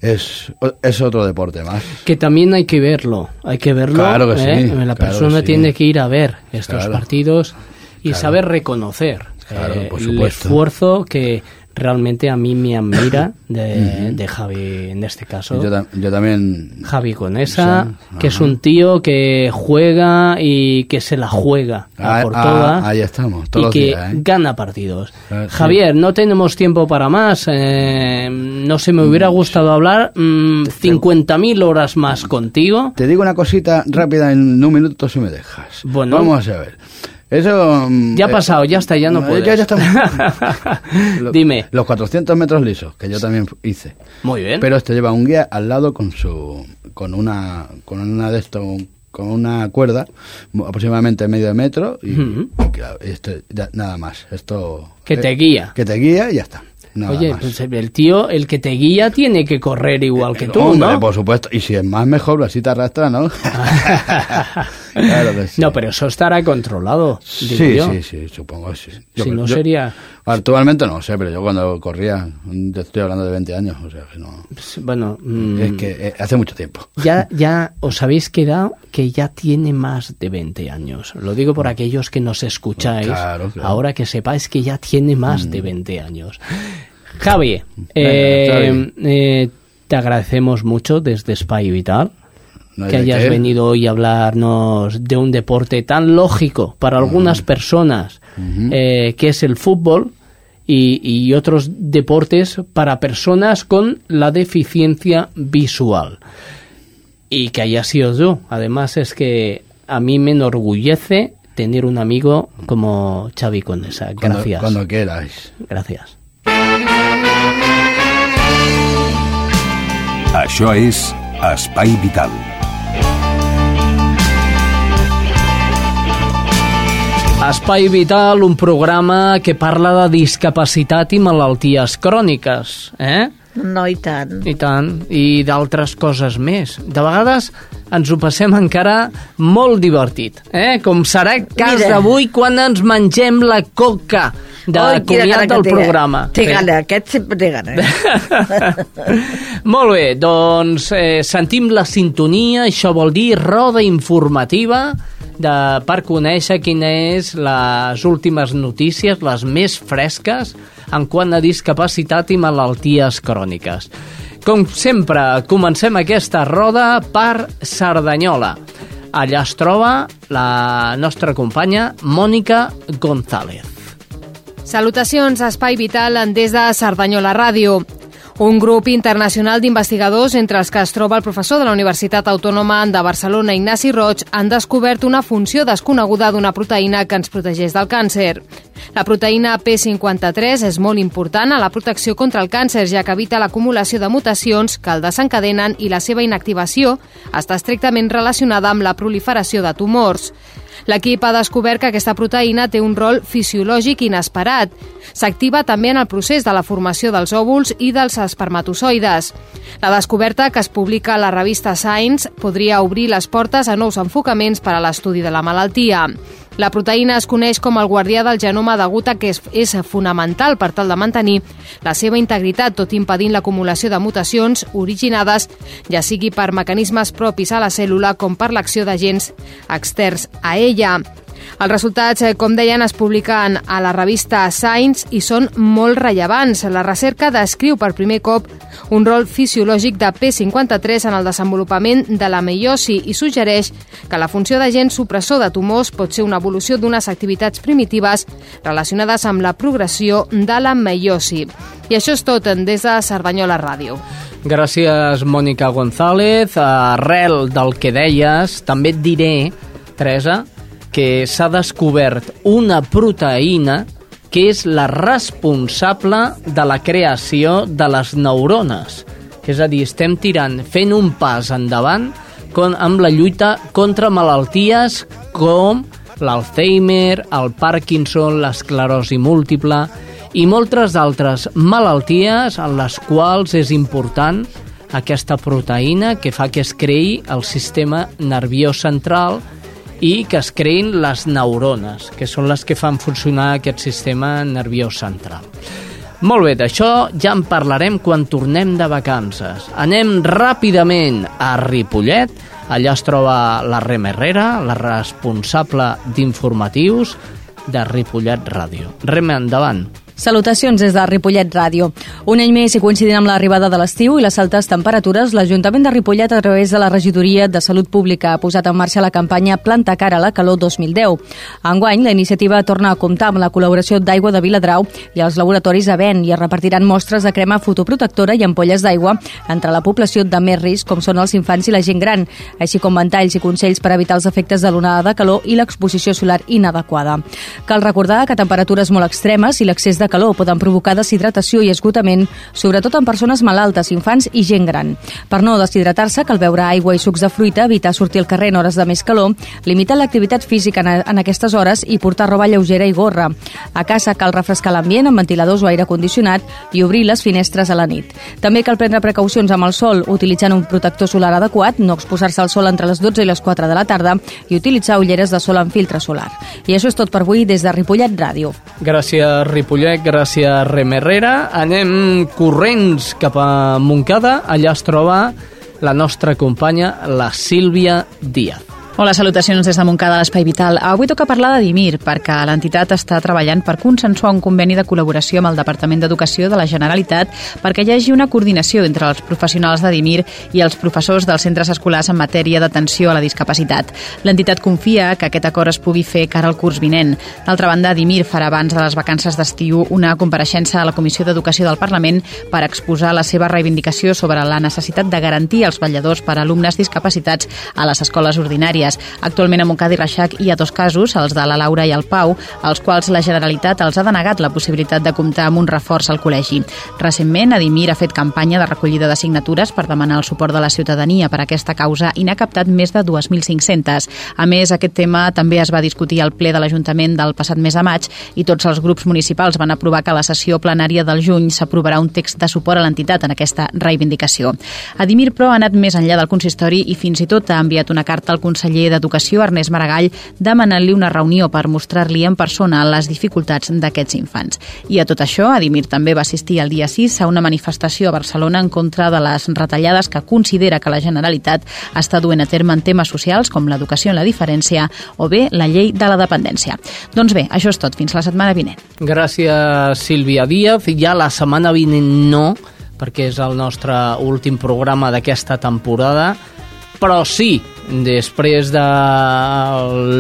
es, es otro deporte más. Que también hay que verlo, hay que verlo. Claro que ¿eh? sí, La claro persona que sí. tiene que ir a ver estos Claro. partidos y saber reconocer eh, por el esfuerzo que realmente a mí me admira de, de Javi, en este caso. Yo, yo también Javi Conesa, Sí, que es un tío que juega y que se la juega a Ah, por ah, todas ahí estamos, y los que días, ¿eh? gana partidos. Ah, sí. Javier, no tenemos tiempo para más. eh, no sé, me hubiera gustado hablar mm, 50.000 horas más contigo. Te digo una cosita rápida en un minuto si me dejas. Bueno. Vamos a ver. Eso... mm, Ya ha eh, pasado, ya está, ya no puedes. Ya, ya estamos. Dime. Los 400 metros lisos, que yo también hice. Muy bien. Pero este lleva un guía al lado con su... Con una... Con una de estos... Con una cuerda, aproximadamente medio de metro, y, claro, esto, ya- nada más. Esto. Que te eh, guía. Que te guía y ya está. Nada Oye, más. pues el tío, el que te guía, tiene que correr igual que tú, Hombre, ¿no? por supuesto. Y si es más mejor, así te arrastra, ¿no? Claro que sí. No, pero eso estará controlado, Sí, yo. sí, sí, supongo, sí. Si no sería- Actualmente no sé, pero yo cuando corría, te estoy hablando de 20 años, o sea que no... Bueno, mm, Es que eh, hace mucho tiempo. ya, ya os habéis quedado que ya tiene más de 20 años. Lo digo por aquellos que nos escucháis. Claro, claro. Ahora que sepáis que ya tiene más de 20 años. Javi, Venga, eh, eh, te agradecemos mucho desde Spy Vital No hay que hayas venido hoy a hablarnos de un deporte tan lógico para algunas personas, eh, que es el fútbol, y, y otros deportes para personas con la deficiencia visual. Y que haya sido tú. Además es que a mí me enorgullece tener un amigo como Xavi Condesa. Cuando- Gracias. Cuando quieras. Gracias. Això és Espai Vital. Espai Vital, un programa que parla de discapacitat i malalties cròniques, eh? No, i tant. I tant, i d'altres coses més. De vegades ens ho passem encara molt divertit, eh? Com serà el cas d'avui quan ens mengem la coca de Oi, gana comiat del té. programa. Té Sí. gana, aquest sempre té gana. Molt bé, doncs eh, sentim la sintonia, això vol dir roda informativa de, per conèixer quines és les últimes notícies, les més fresques, en quant a discapacitat i malalties cròniques. Com sempre, comencem aquesta roda per Cerdanyola. Allà es troba la nostra companya Mònica González. Salutacions Espai Vital des de Cerdanyola Ràdio. Un grup internacional d'investigadors, entre els que es troba el professor de la Universitat Autònoma de Barcelona, Ignasi Roig, han descobert una funció desconeguda d'una proteïna que ens protegeix del càncer. La proteïna P53 és molt important a la protecció contra el càncer, ja que evita l'acumulació de mutacions que el desencadenen i la seva inactivació està estrictament relacionada amb la proliferació de tumors. L'equip ha descobert que aquesta proteïna té un rol fisiològic inesperat. S'activa també en el procés de la formació dels òvuls i dels espermatozoides. La descoberta, que es publica a la revista Science, podria obrir les portes a nous enfocaments per a l'estudi de la malaltia. La proteïna es coneix com el guardià del genoma degut a que és, fonamental per tal de mantenir la seva integritat, tot impedint l'acumulació de mutacions originades, ja sigui per mecanismes propis a la cèl·lula com per l'acció d'agents externs a ella. Els resultats, eh, com deien, es publiquen a la revista Science i són molt rellevants. La recerca descriu per primer cop un rol fisiològic de P53 en el desenvolupament de la meiosi i suggereix que la funció d'agent supressor de tumors pot ser una evolució d'unes activitats primitives relacionades amb la progressió de la meiosi. I això és tot des de Cerdanyola Ràdio. Gràcies, Mònica González. Arrel del que deies, també et diré, Teresa, que s'ha descobert una proteïna que és la responsable de la creació de les neurones. És a dir, estem tirant, fent un pas endavant con, amb la lluita contra malalties com l'Alzheimer, el Parkinson, l'esclerosi múltiple i moltes altres malalties en les quals és important aquesta proteïna que fa que es creï el sistema nerviós central i que es creïn les neurones, que són les que fan funcionar aquest sistema nerviós central. Molt bé, d'això ja en parlarem quan tornem de vacances. Anem ràpidament a Ripollet, allà es troba la Rem Herrera, la responsable d'informatius de Ripollet Ràdio. Rem, endavant. Salutacions des de Ripollet Ràdio. Un any més i coincidint amb l'arribada de l'estiu i les altes temperatures, l'Ajuntament de Ripollet, a través de la Regidoria de Salut Pública, ha posat en marxa la campanya Planta cara a la calor 2010. Enguany, la iniciativa torna a comptar amb la col·laboració d'Aigua de Viladrau i els laboratoris Aven i es repartiran mostres de crema fotoprotectora i ampolles d'aigua entre la població de més risc, com són els infants i la gent gran, així com ventalls i consells per evitar els efectes de l'onada de calor i l'exposició solar inadequada. Cal recordar que temperatures molt extremes i l'excés de calor poden provocar deshidratació i esgotament, sobretot en persones malaltes, infants i gent gran. Per no deshidratar-se, cal beure aigua i sucs de fruita, evitar sortir al carrer en hores de més calor, limitar l'activitat física en, en aquestes hores i portar roba lleugera i gorra. A casa cal refrescar l'ambient amb ventiladors o aire condicionat i obrir les finestres a la nit. També cal prendre precaucions amb el sol, utilitzant un protector solar adequat, no exposar-se al sol entre les 12 i les 4 de la tarda i utilitzar ulleres de sol amb filtre solar. I això és tot per avui des de Ripollet Ràdio. Gràcies, Ripollet, gràcies, Rem Herrera. Anem corrents cap a Montcada. Allà es troba la nostra companya, la Sílvia Díaz. Hola, salutacions des de Montcada l'Espai Vital. Avui toca parlar de DIMIR, perquè l'entitat està treballant per consensuar un conveni de col·laboració amb el Departament d'Educació de la Generalitat perquè hi hagi una coordinació entre els professionals de DIMIR i els professors dels centres escolars en matèria d'atenció a la discapacitat. L'entitat confia que aquest acord es pugui fer cara al curs vinent. D'altra banda, DIMIR farà abans de les vacances d'estiu una compareixença a la Comissió d'Educació del Parlament per exposar la seva reivindicació sobre la necessitat de garantir els balladors per a alumnes discapacitats a les escoles ordinàries famílies. Actualment a Montcada i Reixac hi ha dos casos, els de la Laura i el Pau, als quals la Generalitat els ha denegat la possibilitat de comptar amb un reforç al col·legi. Recentment, Adimir ha fet campanya de recollida de signatures per demanar el suport de la ciutadania per aquesta causa i n'ha captat més de 2.500. A més, aquest tema també es va discutir al ple de l'Ajuntament del passat mes de maig i tots els grups municipals van aprovar que a la sessió plenària del juny s'aprovarà un text de suport a l'entitat en aquesta reivindicació. Adimir, però, ha anat més enllà del consistori i fins i tot ha enviat una carta al conseller conseller d'Educació, Ernest Maragall, demanant-li una reunió per mostrar-li en persona les dificultats d'aquests infants. I a tot això, Adimir també va assistir el dia 6 a una manifestació a Barcelona en contra de les retallades que considera que la Generalitat està duent a terme en temes socials com l'educació en la diferència o bé la llei de la dependència. Doncs bé, això és tot. Fins la setmana vinent. Gràcies, Sílvia Díaz. Ja la setmana vinent no, perquè és el nostre últim programa d'aquesta temporada, però sí, després de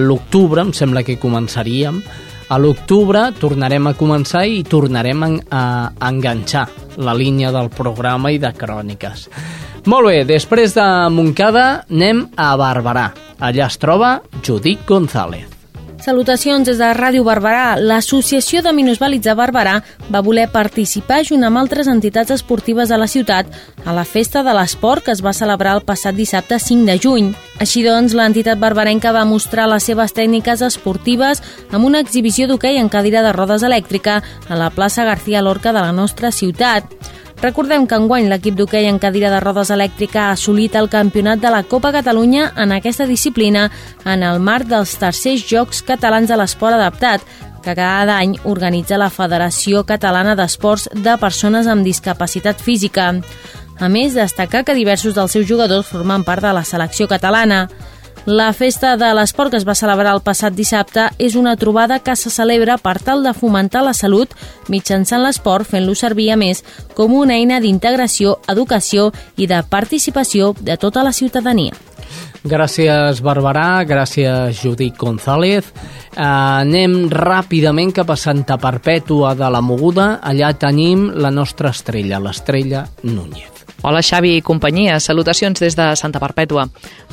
l'octubre, em sembla que començaríem, a l'octubre tornarem a començar i tornarem a, enganxar la línia del programa i de cròniques. Molt bé, després de Montcada anem a Barberà. Allà es troba Judit González. Salutacions des de Ràdio Barberà. L'Associació de Minusvàlids de Barberà va voler participar junt amb altres entitats esportives de la ciutat a la Festa de l'Esport que es va celebrar el passat dissabte 5 de juny. Així doncs, l'entitat barberenca va mostrar les seves tècniques esportives amb una exhibició d'hoquei en cadira de rodes elèctrica a la plaça García Lorca de la nostra ciutat. Recordem que enguany l'equip d'hoquei en cadira de rodes elèctrica ha assolit el campionat de la Copa Catalunya en aquesta disciplina en el marc dels tercers Jocs Catalans de l'Esport Adaptat, que cada any organitza la Federació Catalana d'Esports de Persones amb Discapacitat Física. A més, destacar que diversos dels seus jugadors formen part de la selecció catalana. La festa de l'esport que es va celebrar el passat dissabte és una trobada que se celebra per tal de fomentar la salut mitjançant l'esport fent-lo servir a més com una eina d'integració, educació i de participació de tota la ciutadania. Gràcies, Barberà, gràcies, Judit González. Uh, anem ràpidament cap a Santa Perpètua de la Moguda. Allà tenim la nostra estrella, l'estrella Núñez. Hola Xavi i companyia, salutacions des de Santa Perpètua.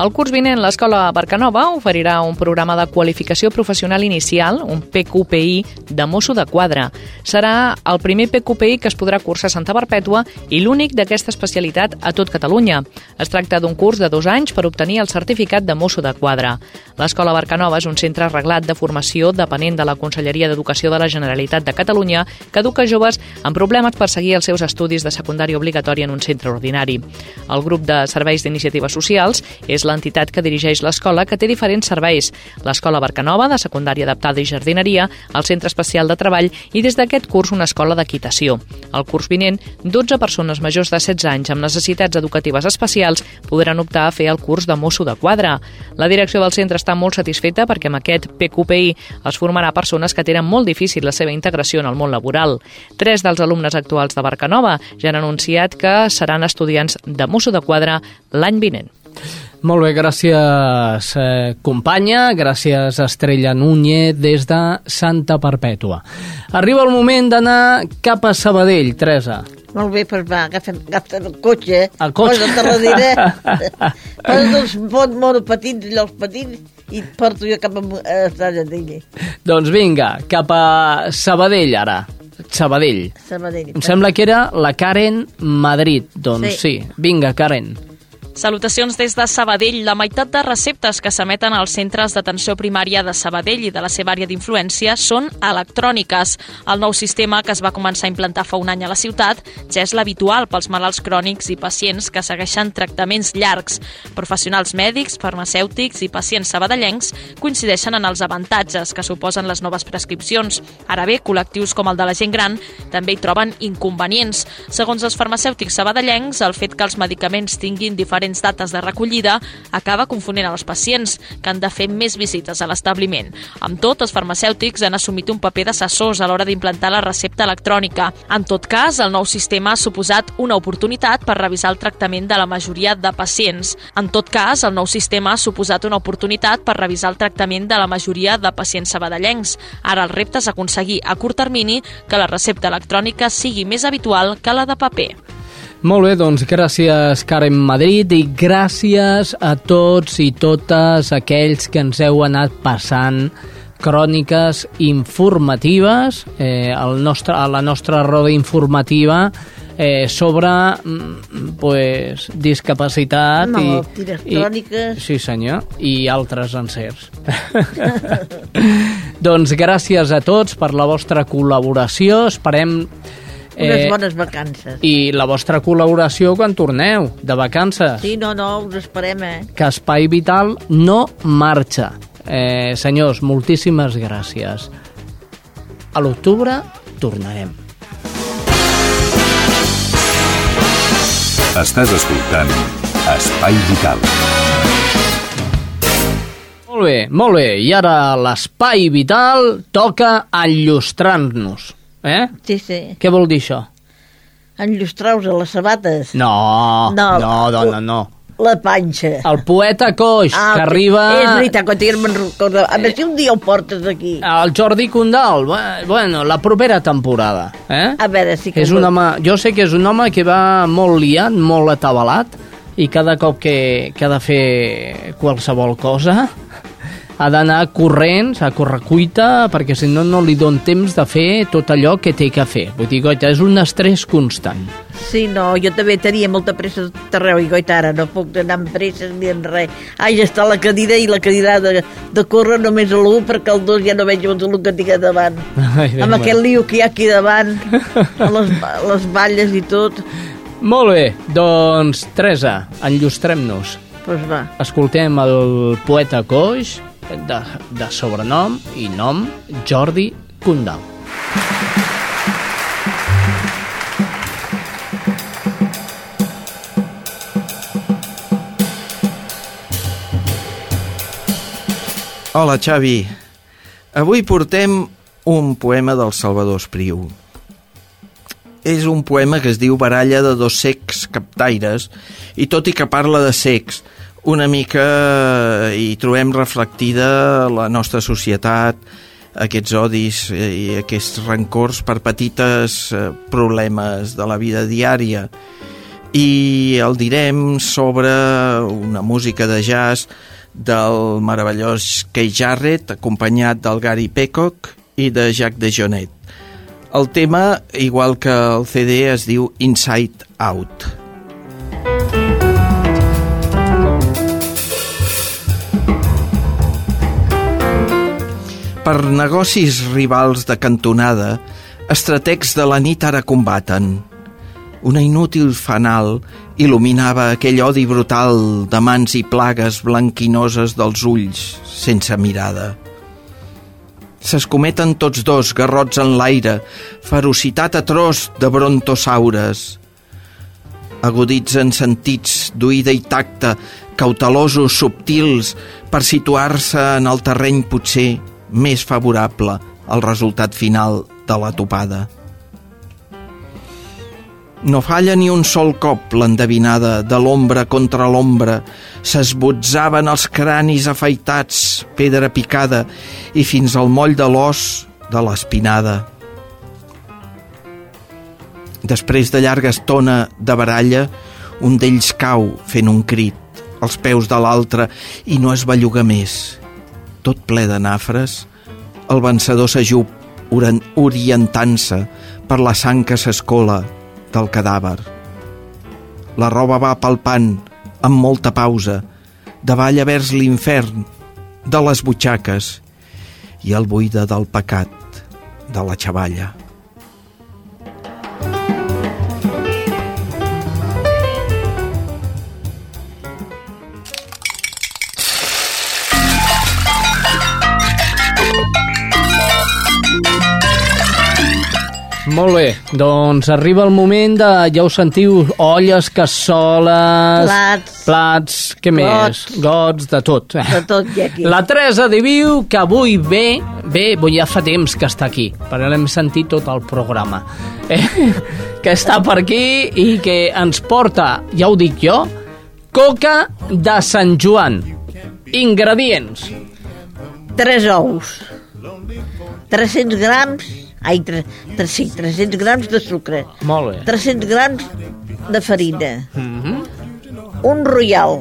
El curs vinent l'Escola Barcanova oferirà un programa de qualificació professional inicial, un PQPI, de mosso de quadre. Serà el primer PQPI que es podrà cursar a Santa Perpètua i l'únic d'aquesta especialitat a tot Catalunya. Es tracta d'un curs de dos anys per obtenir el certificat de mosso de quadre. L'Escola Barcanova és un centre arreglat de formació depenent de la Conselleria d'Educació de la Generalitat de Catalunya que educa joves amb problemes per seguir els seus estudis de secundària obligatòria en un centre ordinari. El grup de serveis d'iniciatives socials és l'entitat que dirigeix l'escola que té diferents serveis. L'escola Barcanova, de secundària adaptada i jardineria, el centre especial de treball i des d'aquest curs una escola d'equitació. El curs vinent, 12 persones majors de 16 anys amb necessitats educatives especials podran optar a fer el curs de mosso de quadre. La direcció del centre està molt satisfeta perquè amb aquest PQPI es formarà persones que tenen molt difícil la seva integració en el món laboral. Tres dels alumnes actuals de Barcanova ja han anunciat que seran estudiants de mosso de quadre l'any vinent. Molt bé, gràcies eh, companya, gràcies Estrella Núñez des de Santa Perpètua. Arriba el moment d'anar cap a Sabadell, Teresa. Molt bé, doncs va, agafa't, agafa't el cotxe, El cotxe. posa't a darrere, posa't els bon monopatins i els patins i et porto jo cap a, a Sabadell. Doncs vinga, cap a Sabadell ara. Sabadell. Sabadell. Em sembla que era la Karen Madrid. Doncs sí, Sí. vinga, Karen. Salutacions des de Sabadell. La meitat de receptes que s'emeten als centres d'atenció primària de Sabadell i de la seva àrea d'influència són electròniques. El nou sistema, que es va començar a implantar fa un any a la ciutat, ja és l'habitual pels malalts crònics i pacients que segueixen tractaments llargs. Professionals mèdics, farmacèutics i pacients sabadellencs coincideixen en els avantatges que suposen les noves prescripcions. Ara bé, col·lectius com el de la gent gran també hi troben inconvenients. Segons els farmacèutics sabadellencs, el fet que els medicaments tinguin diferents dates de recollida acaba confonent els pacients, que han de fer més visites a l'establiment. Amb tot, els farmacèutics han assumit un paper d'assessors a l'hora d'implantar la recepta electrònica. En tot cas, el nou sistema ha suposat una oportunitat per revisar el tractament de la majoria de pacients. En tot cas, el nou sistema ha suposat una oportunitat per revisar el tractament de la majoria de pacients sabadellencs. Ara el repte és aconseguir a curt termini que la recepta electrònica sigui més habitual que la de paper. Molt bé, doncs gràcies Karen Madrid i gràcies a tots i totes aquells que ens heu anat passant cròniques informatives eh, el nostre, a la nostra roda informativa eh, sobre mm, pues, discapacitat Malalties i, cròniques. i, sí senyor, i altres encerts doncs gràcies a tots per la vostra col·laboració esperem Unes bones vacances. Eh, i la vostra col·laboració quan torneu de vacances. Sí, no, no, us esperem, eh? Que Espai Vital no marxa. Eh, senyors, moltíssimes gràcies. A l'octubre tornarem. Estàs escoltant Espai Vital. Molt bé, molt bé. I ara l'Espai Vital toca enllustrar-nos. Eh? Sí, sí. Què vol dir això? Enllustrar-vos a les sabates. No, no, no, dona, no. La panxa. El poeta coix, Ah, que arriba... És veritat, que ja me'n recordo. A veure si un dia ho portes aquí. El Jordi Condal, bu- bueno, la propera temporada, eh? A veure, sí que... És un home, jo sé que és un home que va molt liat, molt atabalat, i cada cop que, que ha de fer qualsevol cosa ha d'anar corrents, a correcuita, perquè si no, no li don temps de fer tot allò que té que fer. Vull dir, goita, és un estrès constant. Sí, no, jo també tenia molta pressa tot arreu i goita ara no puc anar amb presses ni en res. Ai, ja està la cadira i la cadira de, de córrer només a l'1 perquè el 2 ja no veig el que tinc davant. Ai, Déu amb meu. aquest lío que hi ha aquí davant, les, les balles i tot. Molt bé, doncs, Teresa, enllustrem-nos. Pues va. Escoltem el poeta coix, de, de sobrenom i nom Jordi Condal. Hola, Xavi. Avui portem un poema del Salvador Espriu. És un poema que es diu Baralla de dos secs captaires i tot i que parla de secs, una mica hi trobem reflectida la nostra societat, aquests odis i aquests rancors per petites eh, problemes de la vida diària i el direm sobre una música de jazz del meravellós Keith Jarrett, acompanyat del Gary Peacock i de Jacques de Jonet. El tema, igual que el CD, es diu Inside Out. Per negocis rivals de cantonada, estrategs de la nit ara combaten. Una inútil fanal il·luminava aquell odi brutal de mans i plagues blanquinoses dels ulls, sense mirada. S'escometen tots dos, garrots en l'aire, ferocitat atroç de brontosaures. Aguditzen sentits d'oïda i tacte, cautelosos, subtils, per situar-se en el terreny potser més favorable al resultat final de la topada. No falla ni un sol cop l'endevinada de l'ombra contra l'ombra. S'esbotzaven els cranis afaitats, pedra picada, i fins al moll de l'os de l'espinada. Després de llarga estona de baralla, un d'ells cau fent un crit als peus de l'altre i no es belluga més. Tot ple de nafres, el vencedor s'ajup orientant-se per la sang que s'escola del cadàver. La roba va palpant amb molta pausa, davall a vers l'infern de les butxaques i el buida del pecat de la xavalla. Molt bé, doncs arriba el moment de, ja ho sentiu, olles, cassoles... Plats. Plats, què Gots. més? Gots, de tot. De tot hi aquí. La Teresa diu que avui ve, ve, bo, ja fa temps que està aquí, perquè l'hem sentit tot el programa, eh, que està per aquí i que ens porta, ja ho dic jo, coca de Sant Joan. Ingredients. Tres ous. 300 grams... Ai, tre, tre, sí, 300 grams de sucre. Molt bé. 300 grams de farina. Mm -hmm. Un royal.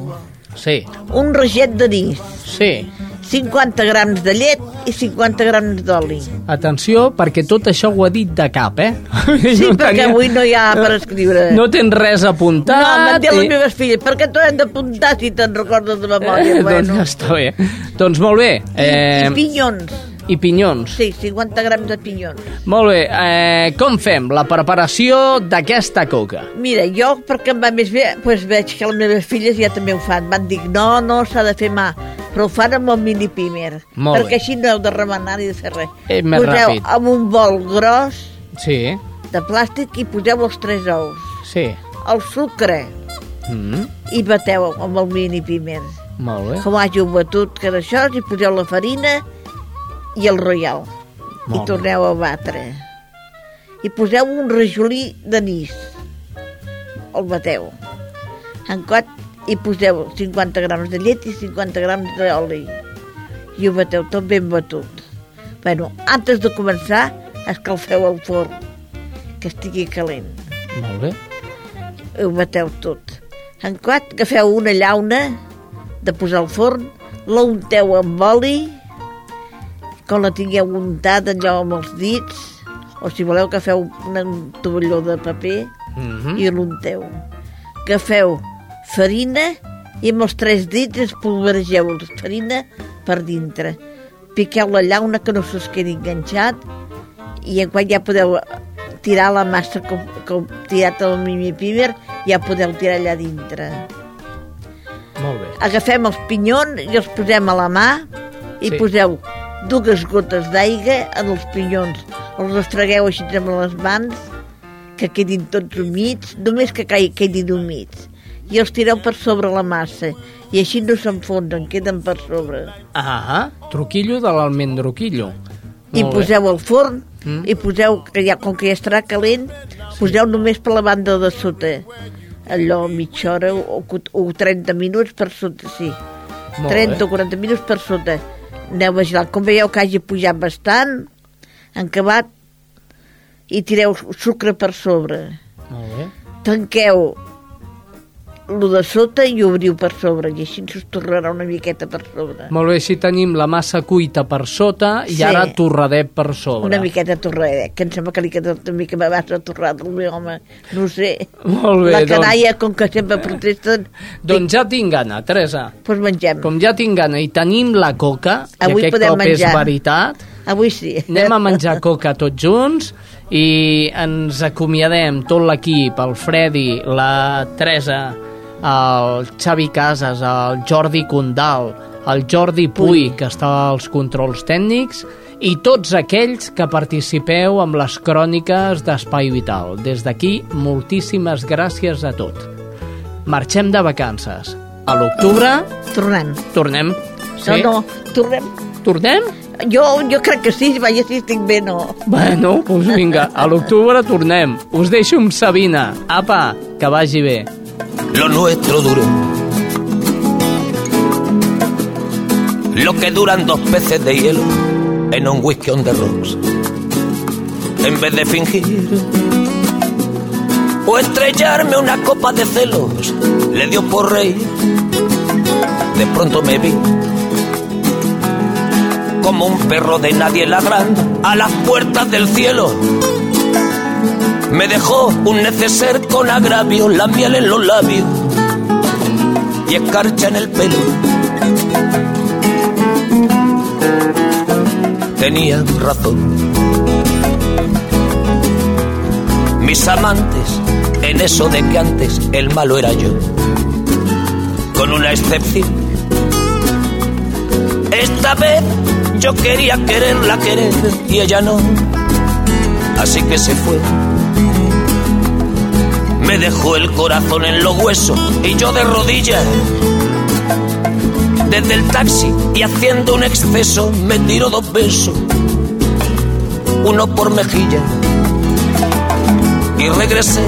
Sí, Un reget d'anís. sí. 50 grams de llet i 50 grams d'oli. Atenció, perquè tot això ho ha dit de cap, eh? Sí, perquè avui no hi ha per escriure. No tens res apuntat. No, m'han dit les i- meves filles, perquè t'ho hem d'apuntar si te'n recordes de memòria. Eh, bueno. Doncs ja està bé. Doncs molt bé. Eh... Eh, I pinyons. I pinyons. Sí, 50 grams de pinyons. Molt bé. Eh, com fem la preparació d'aquesta coca? Mira, jo, perquè em va més bé, doncs veig que les meves filles ja també ho fan. Van dir, no, no, s'ha de fer mà, però ho fan amb el mini pimer. Molt perquè bé. així no heu de remenar ni de fer res. És més poseu ràpid. amb un bol gros Sí, de plàstic i poseu els tres ous. sí. El sucre Mm, i bateu amb el mini pimer. molt bé. Com hàgiu batut que d'això, i poseu la farina i el royal. Molt I torneu a batre. I poseu un rajolí d'anís. El bateu. En quat, i poseu 50 grams de llet i 50 grams d'oli. I ho bateu tot ben batut. Bueno, antes de començar, escalfeu el forn, que estigui calent. Molt bé. Ho bateu tot. En quat, agafeu una llauna de posar al forn, la unteu amb oli, quan la tingueu untada allò amb els dits, o si voleu que feu un tovalló de paper Mm -hmm. i l'unteu. Agafeu farina i amb els tres dits espolvergeu la farina per dintre. Piqueu la llauna que no se'ls quedi enganxat i en quan ja podeu tirar la massa com, com tirat el mimi pimer, ja podeu tirar allà dintre. Molt bé. Agafem els pinyons i els posem a la mà i sí. poseu dues gotes d'aigua en els pinyons. Els restregueu així amb les mans, que quedin tots humits, només que quedin humits. I els tireu per sobre la massa. I així no s'enfonsen, queden per sobre. Ah, truquillo de l'almendroquillo. I poseu al forn, Mm. i poseu, que ja, com que ja estarà calent, poseu només per la banda de sota. Allò mitja hora o, o 30 minuts per sota, sí. Molt 30 bé. o 40 minuts per sota. Aneu vigilant. Com veieu que hagi pujat bastant, en acabat, i tireu sucre per sobre. Molt bé. Tanqueu lo de sota i obriu per sobre, i així us tornarà una miqueta per sobre. Molt bé, si tenim la massa cuita per sota i Sí. ara torradet per sobre. Una miqueta torrada, que em sembla que li queda una mica me vas a torrar del meu home, no ho sé. Molt bé, La doncs- canalla, com que sempre protesten, Doncs ja tinc gana, Teresa. doncs mengem. Com ja tinc gana i tenim la coca, Avui i aquest podem cop és menjar. veritat, Avui sí. anem a menjar coca tots junts i ens acomiadem tot l'equip, el Freddy, la Teresa, el Xavi Casas, el Jordi Condal, el Jordi Puy, que està als controls tècnics, i tots aquells que participeu amb les cròniques d'Espai Vital. Des d'aquí, moltíssimes gràcies a tot. Marxem de vacances. A l'octubre Tornem. tornem. No, no, tornem. Tornem? Jo, jo crec que sí, vaja, si estic bé, no. Bueno, doncs vinga, a l'octubre tornem. Us deixo amb Sabina. Apa, que vagi bé. Lo nuestro duró. Lo que duran dos peces de hielo en un whisky on the rocks. En vez de fingir o estrellarme una copa de celos, le dio por reír. De pronto me vi como un perro de nadie ladrando a las puertas del cielo. Me dejó un neceser con agravio, la miel en los labios y escarcha en el pelo. Tenía razón. Mis amantes, en eso de que antes el malo era yo, con una excepción. Esta vez yo quería quererla querer y ella no, así que se fue. Me dejó el corazón en los huesos y yo de rodillas. Desde el taxi y haciendo un exceso me tiro dos besos, uno por mejilla. Y regresé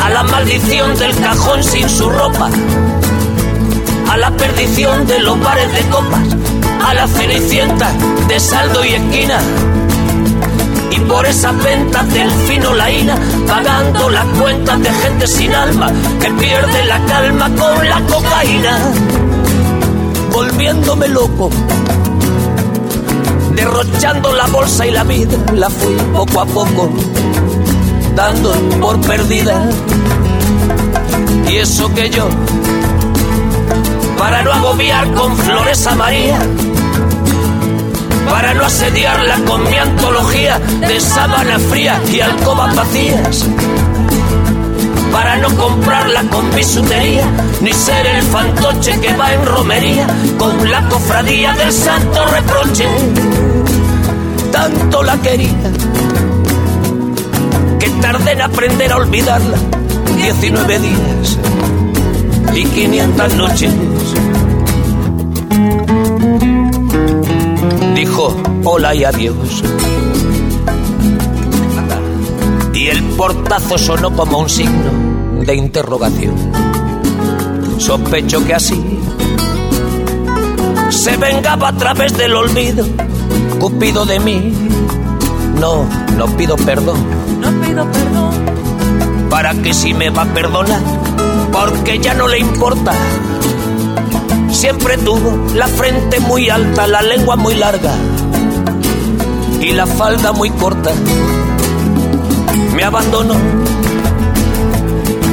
a la maldición del cajón sin su ropa, a la perdición de los bares de copas, a la cenicienta de saldo y esquina y por esas ventas del fino laína, pagando las cuentas de gente sin alma que pierde la calma con la cocaína, volviéndome loco, derrochando la bolsa y la vida, la fui poco a poco dando por perdida. Y eso que yo, para no agobiar con flores a María, para no asediarla con mi antología de sábana fría y alcobas vacías. Para no comprarla con bisutería, ni ser el fantoche que va en romería con la cofradía del santo reproche. Tanto la quería que tardé en aprender a olvidarla. 19 días y 500 noches dijo hola y adiós. Y el portazo sonó como un signo de interrogación. Sospecho que así se vengaba a través del olvido, Cupido de mí. No, no pido perdón. No pido perdón. Para que si me va a perdonar, porque ya no le importa Siempre tuvo la frente muy alta, la lengua muy larga y la falda muy corta. Me abandonó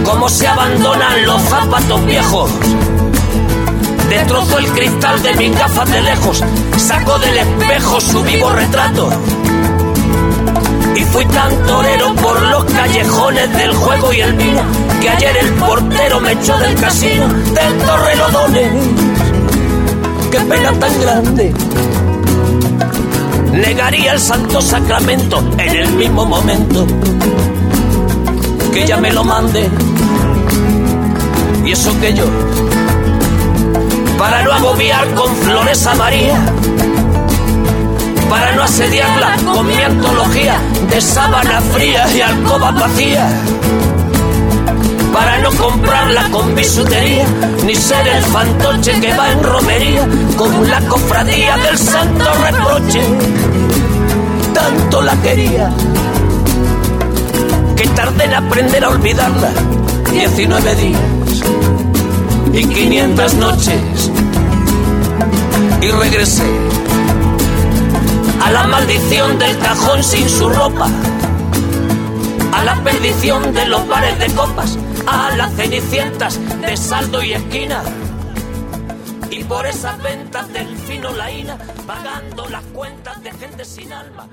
como se abandonan los zapatos viejos. Destrozó el cristal de mi gafas de lejos, sacó del espejo su vivo retrato. Y fui tan torero por los callejones del juego y el vino que ayer el portero me echó del casino del Torrelodones qué pena tan grande. Negaría el santo sacramento en el mismo momento que ella me lo mande. Y eso que yo, para no agobiar con flores a María, para no asediarla con mi antología de sábana fría y alcoba vacía para no comprarla con bisutería, ni ser el fantoche que va en romería con la cofradía del santo reproche. Tanto la quería que tardé en aprender a olvidarla. 19 días y 500 noches y regresé a la maldición del cajón sin su ropa, a la perdición de los bares de copas a las cenicientas de saldo y esquina. Y por esas ventas del fino laína, pagando las cuentas de gente sin alma.